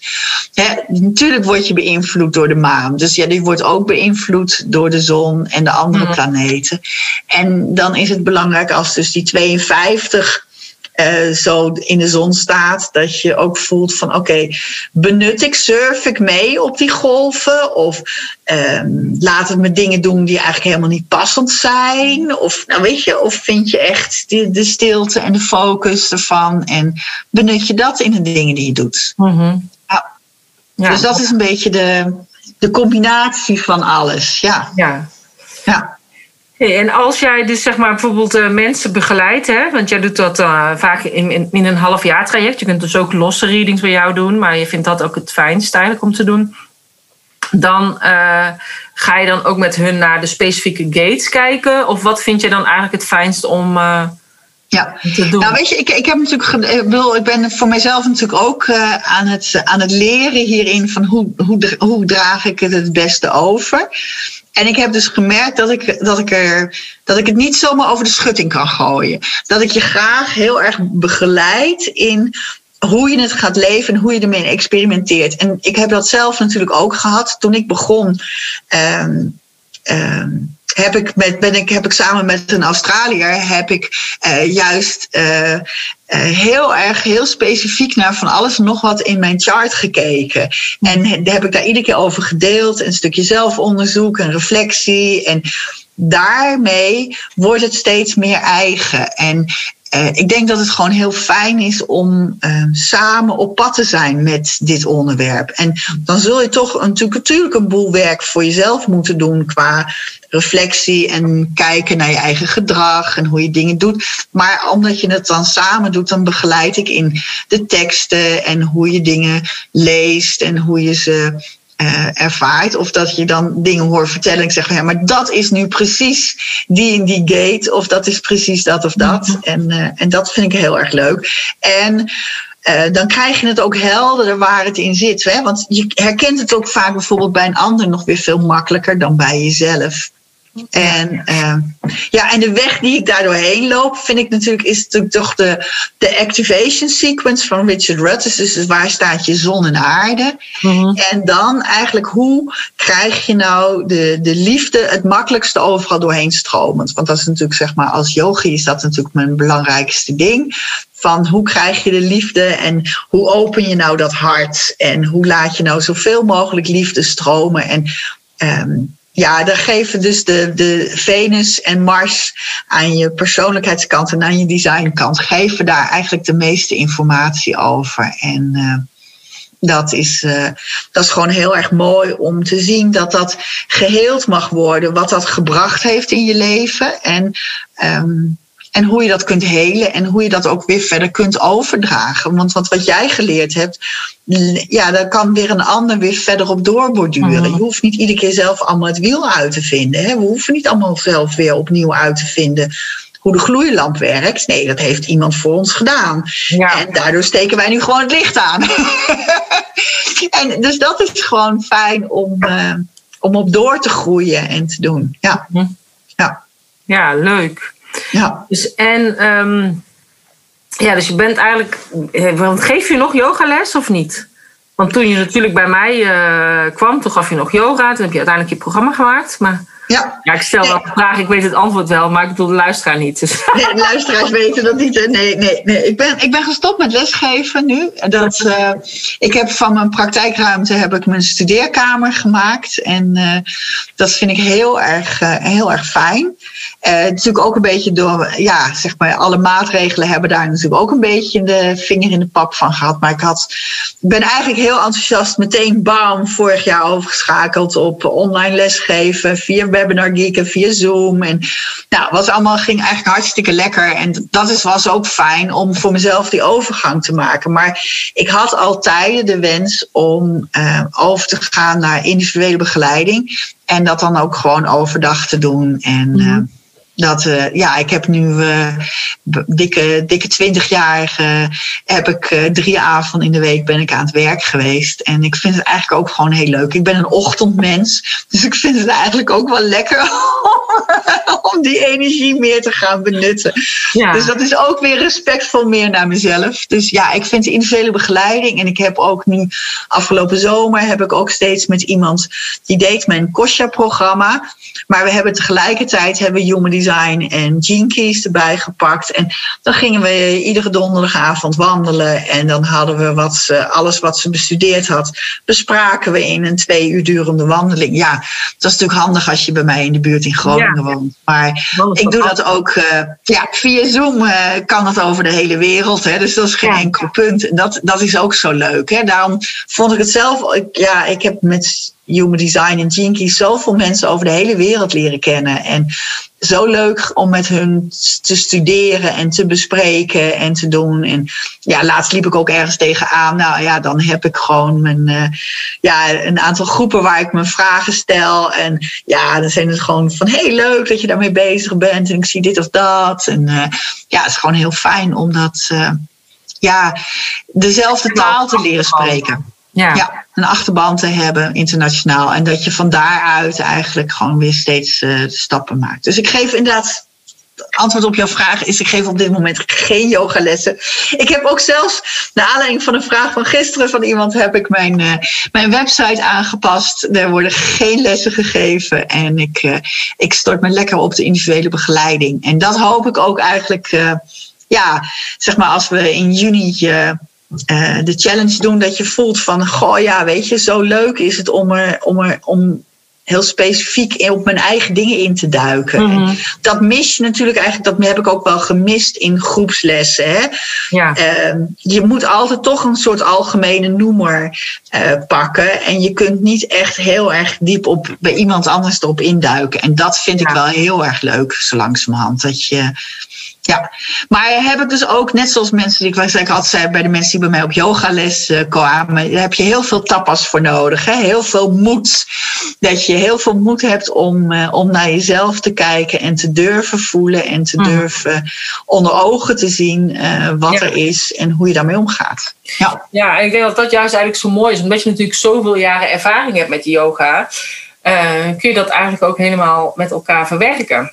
natuurlijk word je beïnvloed door de maan. Dus ja, die wordt ook beïnvloed door de zon en de andere planeten. En dan is het belangrijk als dus die 52 uh, zo in de zon staat, dat je ook voelt van oké, benut ik, surf ik mee op die golven? Of uh, laat het me dingen doen die eigenlijk helemaal niet passend zijn? Of nou weet je, of vind je echt de, de stilte en de focus ervan en benut je dat in de dingen die je doet? Mm ja. ja. Dus dat is een beetje de, de combinatie van alles. Ja. ja. ja en als jij dus zeg maar bijvoorbeeld uh, mensen begeleidt, hè, want jij doet dat uh, vaak in, in, in, een half jaar traject. Je kunt dus ook losse readings bij jou doen, maar je vindt dat ook het fijnst eigenlijk om te doen. Dan uh, ga je dan ook met hun naar de specifieke gates kijken? Of wat vind je dan eigenlijk het fijnst om ja, nou weet je, ik, ik heb natuurlijk, ik, bedoel, ik ben voor mezelf natuurlijk ook uh, aan, het, aan het leren hierin van hoe, hoe, hoe draag ik het het beste over. En ik heb dus gemerkt dat ik, dat, ik er, dat ik het niet zomaar over de schutting kan gooien. Dat ik je graag heel erg begeleid in hoe je het gaat leven en hoe je ermee experimenteert. En ik heb dat zelf natuurlijk ook gehad toen ik begon. Um, um, heb ik, met, ben ik, heb ik samen met een Australiër heb ik uh, juist uh, uh, heel erg, heel specifiek naar van alles en nog wat in mijn chart gekeken. En heb ik daar iedere keer over gedeeld. Een stukje zelfonderzoek, een reflectie. En daarmee wordt het steeds meer eigen. En uh, ik denk dat het gewoon heel fijn is om uh, samen op pad te zijn met dit onderwerp. En dan zul je toch natuurlijk een boel werk voor jezelf moeten doen qua reflectie en kijken naar je eigen gedrag en hoe je dingen doet. Maar omdat je het dan samen doet, dan begeleid ik in de teksten en hoe je dingen leest en hoe je ze uh, ervaart. Of dat je dan dingen hoort vertellen en ik zeg, ja, maar dat is nu precies die in die gate. Of dat is precies dat of dat. Mhm. En, uh, en dat vind ik heel erg leuk. En uh, dan krijg je het ook helder waar het in zit. Hè? Want je herkent het ook vaak bijvoorbeeld bij een ander nog weer veel makkelijker dan bij jezelf. En, uh, ja, en de weg die ik daardoor heen loop, vind ik natuurlijk, is natuurlijk toch de, de activation sequence van Richard Rudd. Dus, waar staat je zon en aarde? Mm-hmm. En dan eigenlijk, hoe krijg je nou de, de liefde het makkelijkste overal doorheen stromend? Want dat is natuurlijk, zeg maar, als yogi is dat natuurlijk mijn belangrijkste ding van hoe krijg je de liefde en hoe open je nou dat hart en hoe laat je nou zoveel mogelijk liefde stromen. En um, ja, daar geven dus de, de Venus en Mars aan je persoonlijkheidskant en aan je designkant, geven daar eigenlijk de meeste informatie over. En uh, dat is, uh, dat is gewoon heel erg mooi om te zien dat dat geheeld mag worden, wat dat gebracht heeft in je leven. En um, en hoe je dat kunt helen en hoe je dat ook weer verder kunt overdragen. Want wat, wat jij geleerd hebt, ja, daar kan weer een ander weer verder op doorborduren. Mhm. Je hoeft niet iedere keer zelf allemaal het wiel uit te vinden. Hè? We hoeven niet allemaal zelf weer opnieuw uit te vinden hoe de gloeilamp werkt. Nee, dat heeft iemand voor ons gedaan. Ja. En daardoor steken wij nu gewoon het licht aan. en dus dat is gewoon fijn om, uh, om op door te groeien en te doen. Ja, mhm. ja. ja leuk. Ja. Dus, en um, ja, dus je bent eigenlijk. Eh, want geef je nog yogales of niet? Want toen je natuurlijk bij mij uh, kwam, toen gaf je nog yoga. Toen heb je uiteindelijk je programma gemaakt. Maar ja. ja, ik stel wel de vraag, ik weet het antwoord wel, maar ik bedoel de luisteraar niet. Dus. Nee, de luisteraars weten dat niet. Nee, nee, nee. Ik, ben, ik ben gestopt met lesgeven nu. Dat, uh, ik heb van mijn praktijkruimte heb ik mijn studeerkamer gemaakt. En uh, dat vind ik heel erg, uh, heel erg fijn. natuurlijk ook een beetje door, ja, zeg maar, alle maatregelen hebben daar natuurlijk ook een beetje de vinger in de pap van gehad. Maar ik had, ik ben eigenlijk heel enthousiast meteen bam vorig jaar overgeschakeld op online lesgeven via webinar geeken via Zoom. En nou, was allemaal ging eigenlijk hartstikke lekker. En dat is, was ook fijn om voor mezelf die overgang te maken. Maar ik had altijd de wens om uh, over te gaan naar individuele begeleiding. En dat dan ook gewoon overdag te doen. En uh, dat, uh, ja, ik heb nu uh, dikke, dikke twintig jaar uh, heb ik drie avonden in de week ben ik aan het werk geweest. En ik vind het eigenlijk ook gewoon heel leuk. Ik ben een ochtendmens, dus ik vind het eigenlijk ook wel lekker om die energie meer te gaan benutten. Ja. Dus dat is ook weer respectvol meer naar mezelf. Dus ja, ik vind de individuele begeleiding. En ik heb ook nu afgelopen zomer heb ik ook steeds met iemand die deed mijn Kosha-programma. Maar we hebben tegelijkertijd hebben Human Design en Gene Keys erbij gepakt. En dan gingen we iedere donderdagavond wandelen. En dan hadden we wat ze, alles wat ze bestudeerd had, bespraken we in een twee uur durende wandeling. Ja, dat is natuurlijk handig als je bij mij in de buurt in Groningen woont. Maar ik doe dat ook uh, ja, via Zoom uh, kan het over de hele wereld. Hè, dus dat is geen enkel punt. En dat, dat is ook zo leuk. Hè. Daarom vond ik het zelf. Ik, ja, ik heb met Human Design en Jinky zoveel mensen over de hele wereld leren kennen. En zo leuk om met hun te studeren en te bespreken en te doen. En ja, laatst liep ik ook ergens tegenaan. Nou ja, dan heb ik gewoon mijn, uh, ja, een aantal groepen waar ik mijn vragen stel. En ja, dan zijn het gewoon van heel leuk dat je daarmee bezig bent. En ik zie dit of dat. En uh, ja, het is gewoon heel fijn om dat, uh, ja, dezelfde taal te leren spreken. Ja. ja. Een achterban te hebben internationaal. En dat je van daaruit eigenlijk gewoon weer steeds uh, stappen maakt. Dus ik geef inderdaad. Antwoord op jouw vraag is: ik geef op dit moment geen yogalessen. Ik heb ook zelfs, naar aanleiding van een vraag van gisteren van iemand, heb ik mijn, uh, mijn website aangepast. Er worden geen lessen gegeven. En ik, uh, ik stort me lekker op de individuele begeleiding. En dat hoop ik ook eigenlijk, ja, zeg maar, als we in juni uh, de challenge doen dat je voelt van, goh ja, weet je, zo leuk is het om er, om er, om heel specifiek op mijn eigen dingen in te duiken. Mm Dat mis je natuurlijk eigenlijk, dat heb ik ook wel gemist in groepslessen. Hè? Ja. Uh, je moet altijd toch een soort algemene noemer uh, pakken. En je kunt niet echt heel erg diep op, bij iemand anders erop induiken. En dat vind ja. ik wel heel erg leuk, zo langzamerhand. Dat je ja, maar heb ik dus ook, net zoals mensen, ik, ik altijd zei bij de mensen die bij mij op yogales uh, kwamen, daar heb je heel veel tapas voor nodig. Hè? Heel veel moed. Dat je heel veel moed hebt om, uh, om naar jezelf te kijken en te durven voelen en te mm. durven onder ogen te zien uh, wat ja. er is en hoe je daarmee omgaat. Ja. ja, en ik denk dat dat juist eigenlijk zo mooi is, omdat je natuurlijk zoveel jaren ervaring hebt met yoga. kun je dat eigenlijk ook helemaal met elkaar verwerken.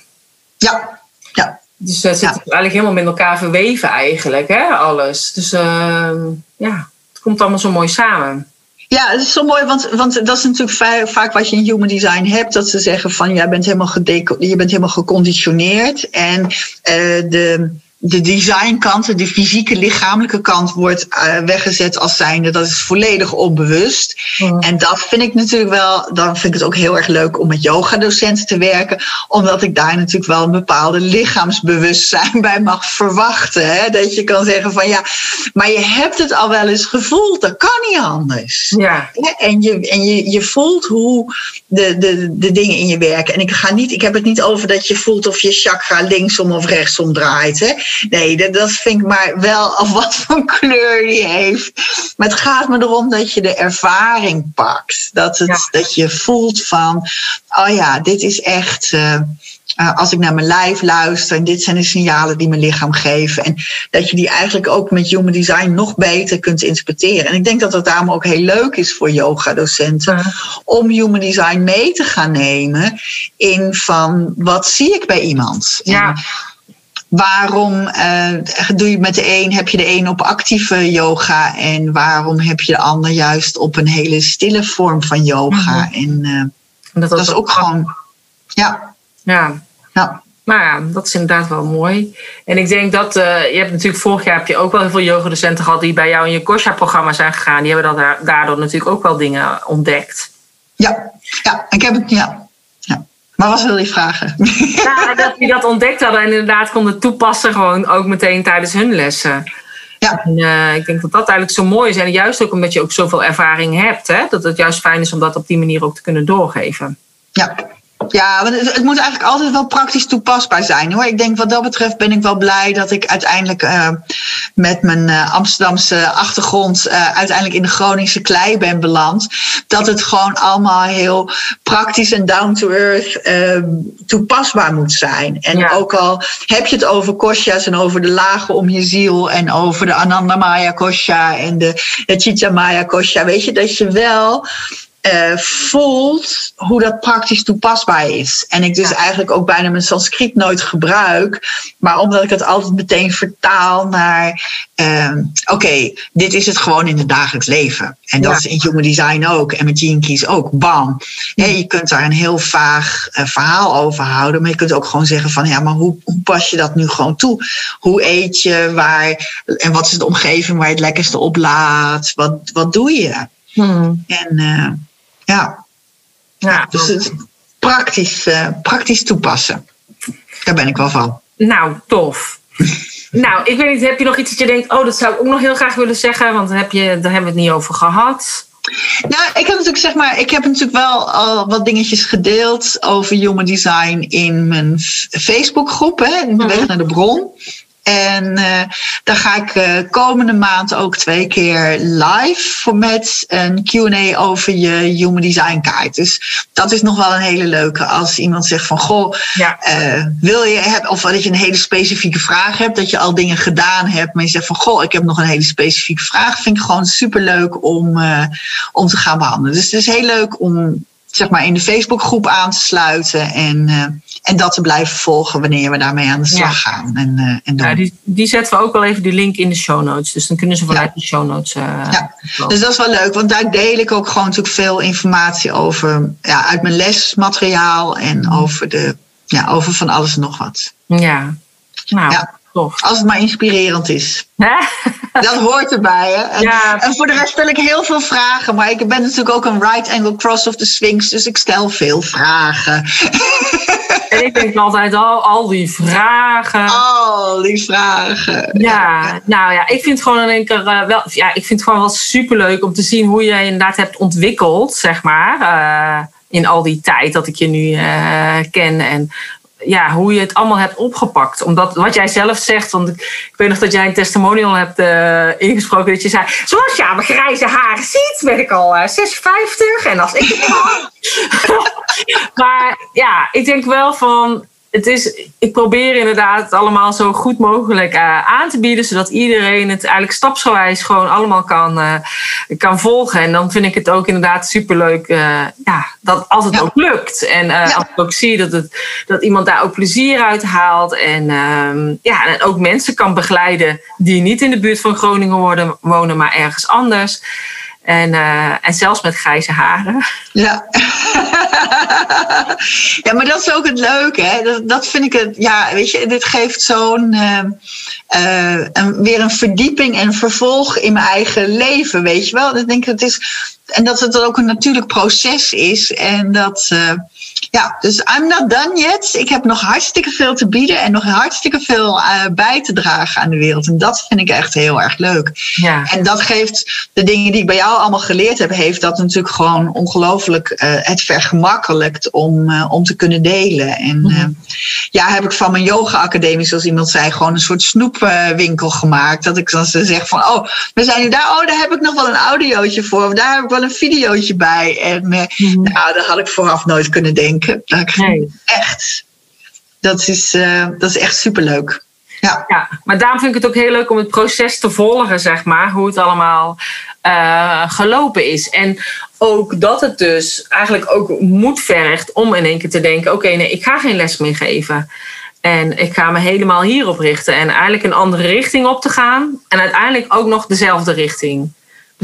Ja, ja. Dus het zit eigenlijk helemaal met elkaar verweven eigenlijk, hè, alles. Dus ehm, ja, het komt allemaal zo mooi samen. Ja, het is zo mooi, want, want dat is natuurlijk vaak wat je in human design hebt. Dat ze zeggen van, jij bent helemaal, je bent helemaal geconditioneerd. En uh, de de designkant, de fysieke lichamelijke kant wordt uh, weggezet als zijnde. Dat is volledig onbewust. En dat vind ik natuurlijk wel, dan vind ik het ook heel erg leuk om met yogadocenten te werken. Omdat ik daar natuurlijk wel een bepaalde lichaamsbewustzijn bij mag verwachten. Hè? Dat je kan zeggen van ja, maar je hebt het al wel eens gevoeld. Dat kan niet anders. Ja. En, je, en je, je voelt hoe de, de, de dingen in je werken. En ik ga niet, ik heb het niet over dat je voelt of je chakra linksom of rechtsom draait. Hè? Nee, dat, dat vind ik maar wel af wat voor kleur die heeft. Maar het gaat me erom dat je de ervaring pakt. Dat, het, dat je voelt van, oh ja, dit is echt. Uh, als ik naar mijn lijf luister en dit zijn de signalen die mijn lichaam geven. En dat je die eigenlijk ook met human design nog beter kunt interpreteren. En ik denk dat het daarom ook heel leuk is voor yoga-docenten om human design mee te gaan nemen in van wat zie ik bij iemand. Ja. Waarom uh, doe je met de een, heb je de een op actieve yoga en waarom heb je de ander juist op een hele stille vorm van yoga? Mhm. En uh, dat, is ook gewoon, ja. Ja. ja. Nou ja, dat is inderdaad wel mooi. En ik denk dat, uh, je hebt natuurlijk vorig jaar heb je ook wel heel veel yogadocenten gehad die bij jou in je Kosha-programma zijn gegaan. Die hebben dat daardoor natuurlijk ook wel dingen ontdekt. Ja, ja ik heb het, ja. Maar wat wil je vragen? Ja, dat die dat ontdekt hadden en inderdaad konden toepassen, gewoon ook meteen tijdens hun lessen. Ja. En, uh, ik denk dat dat eigenlijk zo mooi is. En juist ook omdat je ook zoveel ervaring hebt, hè, dat het juist fijn is om dat op die manier ook te kunnen doorgeven. Ja, ja, want het, moet eigenlijk altijd wel praktisch toepasbaar zijn hoor. Ik denk wat dat betreft ben ik wel blij dat ik uiteindelijk uh, met mijn uh, Amsterdamse achtergrond uh, uiteindelijk in de Groningse klei ben beland. Dat het gewoon allemaal heel praktisch en down to earth toepasbaar moet zijn. En ja. ook al heb je het over kosha's en over de lagen om je ziel en over de Ananda Maya kosha en de, de Chicha Maya kosha, weet je dat je wel uh, voelt hoe dat praktisch toepasbaar is. En ik dus ja. eigenlijk ook bijna mijn Sanskriet nooit gebruik. Maar omdat ik het altijd meteen vertaal naar... Uh, Oké, okay, dit is het gewoon in het dagelijks leven. En dat ja. is in Human Design ook. En met Gene Keys ook. Bam. Ja, je kunt daar een heel vaag uh, verhaal over houden. Maar je kunt ook gewoon zeggen van... Ja, maar hoe, hoe pas je dat nu gewoon toe? Hoe eet je? Waar, en wat is de omgeving waar je het lekkerste oplaat? Wat, wat doe je? Hmm. En... Ja. ja. Dus het praktisch, uh, praktisch toepassen. Daar ben ik wel van. Nou, tof. nou, ik weet niet, heb je nog iets dat je denkt, oh, dat zou ik ook nog heel graag willen zeggen, want daar, heb je, daar hebben we het niet over gehad. Nou, ik heb natuurlijk zeg maar, ik heb natuurlijk wel al wat dingetjes gedeeld over human design in mijn Facebookgroep, hè, de weg naar de bron. En uh, daar ga ik uh, komende maand ook twee keer live voor met een QA over je Human Design kaart. Dus dat is nog wel een hele leuke. Als iemand zegt van goh, ja. uh, wil je hebben, of dat je een hele specifieke vraag hebt, dat je al dingen gedaan hebt, maar je zegt van goh, ik heb nog een hele specifieke vraag. Vind ik gewoon super leuk om, om te gaan behandelen. Dus het is heel leuk om zeg maar in de Facebookgroep aan te sluiten en, en dat te blijven volgen wanneer we daarmee aan de slag ja. gaan. En, uh, en doen. Ja, die, die zetten we ook wel even die link in de show notes. Dus dan kunnen ze vanuit ja. de show notes. Uh, ja, dus dat is wel leuk, want daar deel ik ook gewoon natuurlijk veel informatie over ja, uit mijn lesmateriaal en over, de, ja, over van alles en nog wat. Ja, nou. Ja. Tof. Als het maar inspirerend is. Dat hoort erbij. Hè? En, ja. en, voor de rest stel ik heel veel vragen. Maar ik ben natuurlijk ook een right angle cross of the Sphinx. Dus ik stel veel vragen. Ik denk altijd al, al die vragen. Al die vragen. Ja, ja. nou ja, ik vind het gewoon in één keer uh, wel. Ja, ik vind het gewoon wel superleuk om te zien hoe je inderdaad hebt ontwikkeld, zeg maar. Uh, in al die tijd dat ik je nu uh, ken. En ja, hoe je het allemaal hebt opgepakt. Omdat wat jij zelf zegt, want ik, weet nog dat jij een testimonial hebt uh, ingesproken. Dat je zei, zoals je aan mijn grijze haren ziet, ben ik al uh, 56. En als ik maar ja, ik denk wel van, het is, ik probeer inderdaad het allemaal zo goed mogelijk uh, aan te bieden, zodat iedereen het eigenlijk stapsgewijs gewoon allemaal kan, uh, kan volgen. En dan vind ik het ook inderdaad superleuk uh, ja, dat als het ook lukt. En ja. als ik ook zie dat, het, dat iemand daar ook plezier uit haalt. En, ehm, ja, en ook mensen kan begeleiden die niet in de buurt van Groningen wonen, maar ergens anders. En, uh, en zelfs met grijze haren. Ja. ja, maar dat is ook het leuke. Hè? Dat, dat vind ik het. Ja, weet je, dit geeft zo'n. Uh, een, weer een verdieping en vervolg in mijn eigen leven. Weet je wel? Ik denk dat het is. En dat het ook een natuurlijk proces is. En dat. Ja, dus I'm not done yet. Ik heb nog hartstikke veel te bieden en nog hartstikke veel uh, bij te dragen aan de wereld. En dat vind ik echt heel erg leuk. Ja. En dat geeft de dingen die ik bij jou allemaal geleerd heb, heeft dat natuurlijk gewoon ongelooflijk uh, het vergemakkelijkt om, om te kunnen delen. En mm-hmm. ja, heb ik van mijn yoga-academie, zoals iemand zei, gewoon een soort snoepwinkel gemaakt. Dat ik dan zeg van, oh, we zijn nu daar, oh, daar heb ik nog wel een audiootje voor. Daar heb ik wel een videootje bij. En mm-hmm. nou, dat had ik vooraf nooit kunnen denken. Nee. Echt. Dat is, uh, dat is echt superleuk. Ja. ja, maar daarom vind ik het ook heel leuk om het proces te volgen, zeg maar. Hoe het allemaal uh, gelopen is. En ook dat het dus eigenlijk ook moed vergt om in één keer te denken: oké, nee, ik ga geen les meer geven. En ik ga me helemaal hierop richten. En eigenlijk een andere richting op te gaan. En uiteindelijk ook nog dezelfde richting.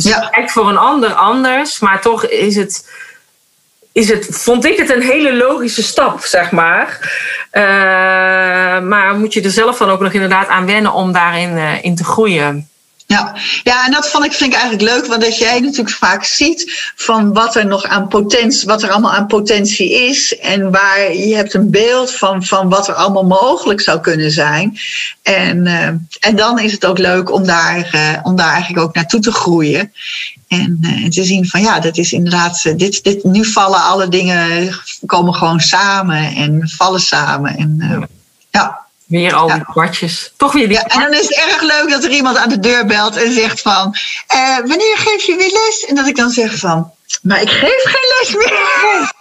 Dus ja. kijk voor een ander anders, maar toch is het is het, vond ik het een hele logische stap, zeg maar. Uh, maar moet je er zelf dan ook nog inderdaad aan wennen om daarin uh, in te groeien. Ja. ja, en dat vond ik, vind ik eigenlijk leuk, want dat jij natuurlijk vaak ziet van wat er nog aan potentie, wat er allemaal aan potentie is. En waar je hebt een beeld van, van wat er allemaal mogelijk zou kunnen zijn. En, uh, en dan is het ook leuk om daar, uh, om daar eigenlijk ook naartoe te groeien. En, uh, en te zien van ja, dat is inderdaad, dit, dit, nu vallen alle dingen, komen gewoon samen en vallen samen. En ja. Weer al die kwartjes. Toch weer die ja, En dan is het erg leuk dat er iemand aan de deur belt en zegt van... Uh, wanneer geef je weer les? En dat ik dan zeg van... Maar ik geef geen les meer.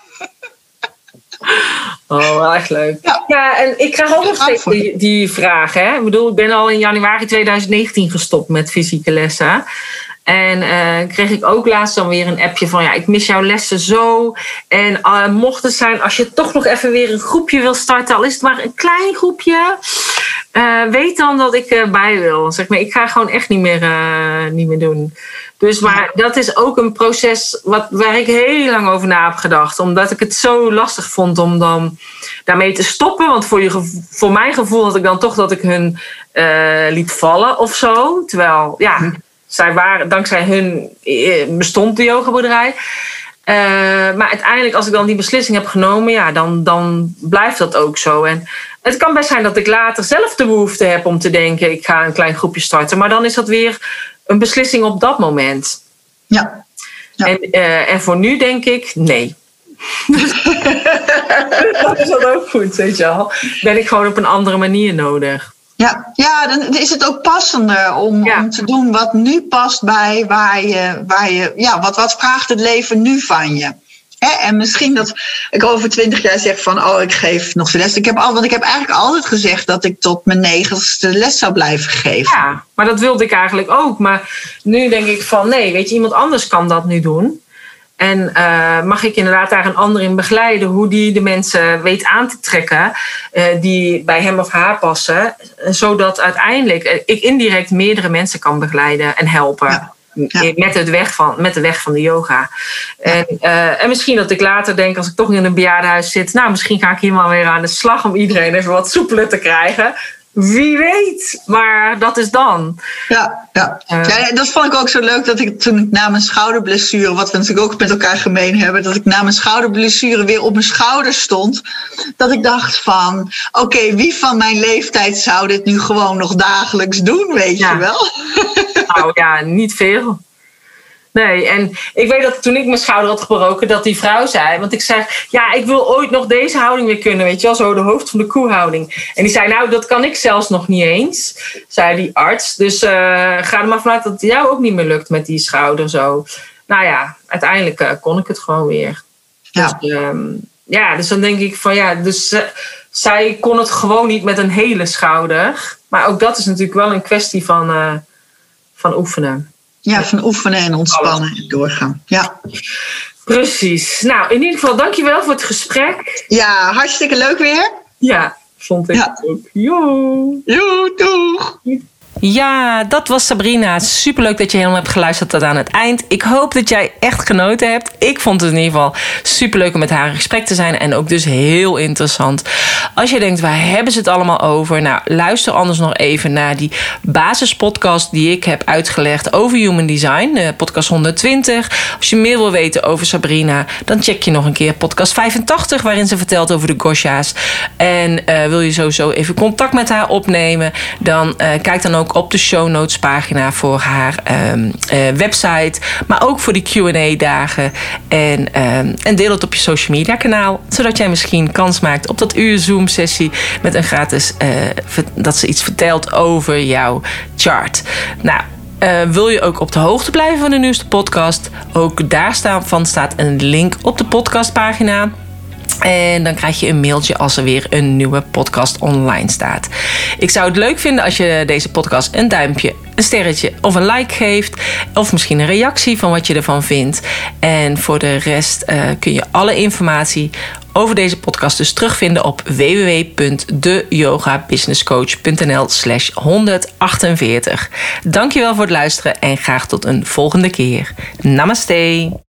Oh, wel echt leuk. Ja, ja en ik krijg ook nog steeds die, die vraag. Hè? Ik bedoel, ik ben al in januari 2019 gestopt met fysieke lessen. En uh, kreeg ik ook laatst dan weer een appje van ja, ik mis jouw lessen zo. En uh, mocht het zijn, als je toch nog even weer een groepje wil starten, al is het maar een klein groepje, uh, weet dan dat ik erbij wil. Zeg maar, ik ga gewoon echt niet meer, niet meer doen. Dus maar dat is ook een proces wat, waar ik heel lang over na heb gedacht. Omdat ik het zo lastig vond om dan daarmee te stoppen. Want voor, je, voor mijn gevoel had ik dan toch dat ik hun liet vallen of zo. Terwijl, ja hm zij waren, dankzij hun eh, bestond de yogaboerderij. Uh, maar uiteindelijk, als ik dan die beslissing heb genomen, ja, dan, dan blijft dat ook zo. En het kan best zijn dat ik later zelf de behoefte heb om te denken: ik ga een klein groepje starten. Maar dan is dat weer een beslissing op dat moment. Ja. ja. En, uh, en voor nu denk ik: nee. dat is dat ook goed, weet je wel. Ben ik gewoon op een andere manier nodig. Ja, ja, dan is het ook passender om, om te doen wat nu past bij waar je, waar je ja, wat, wat vraagt het leven nu van je. en misschien dat ik over twintig jaar zeg van, oh, ik geef nog les. Ik heb al, want ik heb eigenlijk altijd gezegd dat ik tot mijn negentigste les zou blijven geven. Ja, maar dat wilde ik eigenlijk ook. Maar nu denk ik van, nee, weet je, iemand anders kan dat nu doen. En uh, mag ik inderdaad daar een ander in begeleiden, hoe die de mensen weet aan te trekken uh, die bij hem of haar passen, zodat uiteindelijk ik indirect meerdere mensen kan begeleiden en helpen. Ja. Ja. Met, het weg van, met de weg van de yoga. Ja. En, uh, en misschien dat ik later denk, als ik toch in een bejaardenhuis zit, nou, misschien ga ik hier maar weer aan de slag om iedereen even wat soepeler te krijgen. Wie weet, maar dat is dan. Ja, ja. Uh, ja, dat vond ik ook zo leuk dat ik toen ik na mijn schouderblessure, wat we natuurlijk ook met elkaar gemeen hebben, dat ik na mijn schouderblessure weer op mijn schouder stond. Dat ik dacht van, oké, okay, wie van mijn leeftijd zou dit nu gewoon nog dagelijks doen, weet ja. je wel? Nou ja, niet veel. Nee, en ik weet dat toen ik mijn schouder had gebroken, dat die vrouw zei, want ik zei, ja, ik wil ooit nog deze houding weer kunnen, weet je wel, zo de hoofd van de koehouding. En die zei, nou, dat kan ik zelfs nog niet eens, zei die arts. Dus uh, ga er maar vanuit dat het jou ook niet meer lukt met die schouder zo. Nou ja, uiteindelijk uh, kon ik het gewoon weer. Ja. Dus, um, ja, dus dan denk ik van ja, dus zij kon het gewoon niet met een hele schouder. Maar ook dat is natuurlijk wel een kwestie van, van oefenen. Ja, van oefenen en ontspannen en doorgaan. Ja. Precies. Nou, in ieder geval, dankjewel voor het gesprek. Ja, hartstikke leuk weer. Ja, vond ik ja. ook. Jo. Jo, doeg. Ja, dat was Sabrina. Superleuk dat je helemaal hebt geluisterd tot aan het eind. Ik hoop dat jij echt genoten hebt. Ik vond het in ieder geval superleuk om met haar in gesprek te zijn. En ook dus heel interessant. Als je denkt, waar hebben ze het allemaal over? Nou, luister anders nog even naar die basispodcast die ik heb uitgelegd over Human Design. Podcast 120. Als je meer wil weten over Sabrina, dan check je nog een keer podcast 85, waarin ze vertelt over de Gosha's. En uh, wil je sowieso even contact met haar opnemen, dan uh, kijk dan ook op de show notes pagina voor haar um, uh, website. Maar ook voor die QA dagen. En, um, en deel het op je social media kanaal. Zodat jij misschien kans maakt op dat uur Zoom sessie. Met een gratis uh, dat ze iets vertelt over jouw chart. Nou. Uh, wil je ook op de hoogte blijven van de nieuwste podcast? Ook daar staan, van staat een link op de podcastpagina. En dan krijg je een mailtje als er weer een nieuwe podcast online staat. Ik zou het leuk vinden als je deze podcast een duimpje, een sterretje of een like geeft. Of misschien een reactie van wat je ervan vindt. En voor de rest uh, kun je alle informatie over deze podcast dus terugvinden op www.deyogabusinesscoach.nl slash 148. Dankjewel voor het luisteren en graag tot een volgende keer. Namaste.